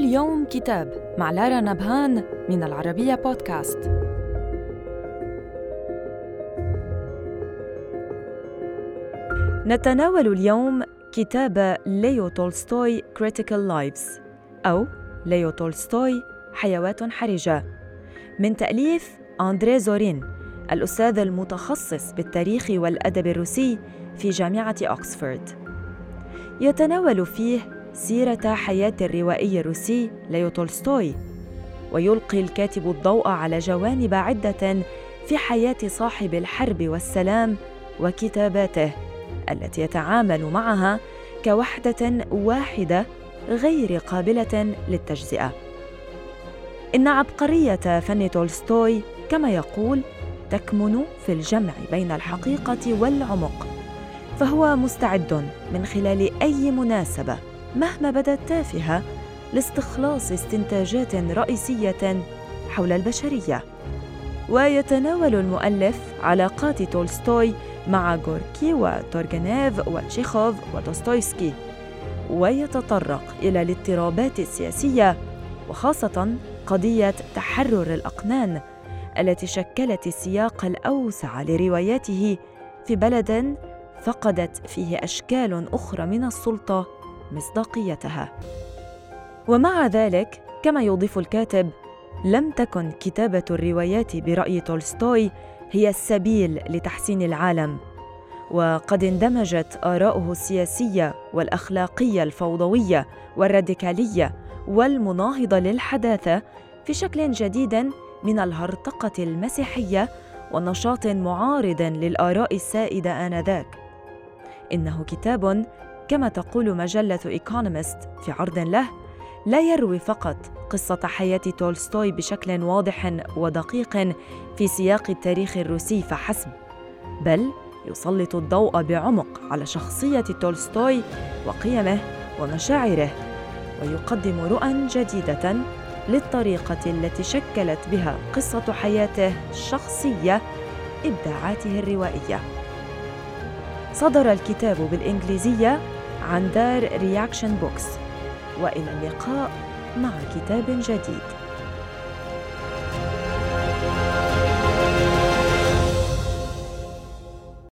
كل يوم كتاب مع لارا نبهان من العربية بودكاست. نتناول اليوم كتاب ليو تولستوي Critical Lives أو ليو تولستوي حيوات حرجة من تأليف أندري زورين الأستاذ المتخصص بالتاريخ والأدب الروسي في جامعة أكسفورد. يتناول فيه سيرة حياة الروائي الروسي ليو تولستوي ويلقي الكاتب الضوء على جوانب عدة في حياة صاحب الحرب والسلام وكتاباته التي يتعامل معها كوحدة واحدة غير قابلة للتجزئة. إن عبقرية فن تولستوي كما يقول تكمن في الجمع بين الحقيقة والعمق، فهو مستعد من خلال أي مناسبة مهما بدت تافهة لاستخلاص استنتاجات رئيسية حول البشرية. ويتناول المؤلف علاقات تولستوي مع غوركي وتورجنيف وتشيخوف ودوستويفسكي ويتطرق إلى الاضطرابات السياسية وخاصة قضية تحرر الأقنان التي شكلت السياق الأوسع لرواياته في بلد فقدت فيه أشكال أخرى من السلطة مصداقيتها ومع ذلك كما يضيف الكاتب لم تكن كتابة الروايات برأي تولستوي هي السبيل لتحسين العالم وقد اندمجت آراؤه السياسية والأخلاقية الفوضوية والراديكالية والمناهضة للحداثة في شكل جديد من الهرطقة المسيحية ونشاط معارض للآراء السائدة آنذاك. إنه كتاب كما تقول مجلة إيكونومست في عرض له لا يروي فقط قصة حياة تولستوي بشكل واضح ودقيق في سياق التاريخ الروسي فحسب، بل يسلط الضوء بعمق على شخصية تولستوي وقيمه ومشاعره، ويقدم رؤى جديدة للطريقة التي شكلت بها قصة حياته الشخصية إبداعاته الروائية. صدر الكتاب بالإنجليزية عن دار Reaktion Books. وإلى اللقاء مع كتاب جديد.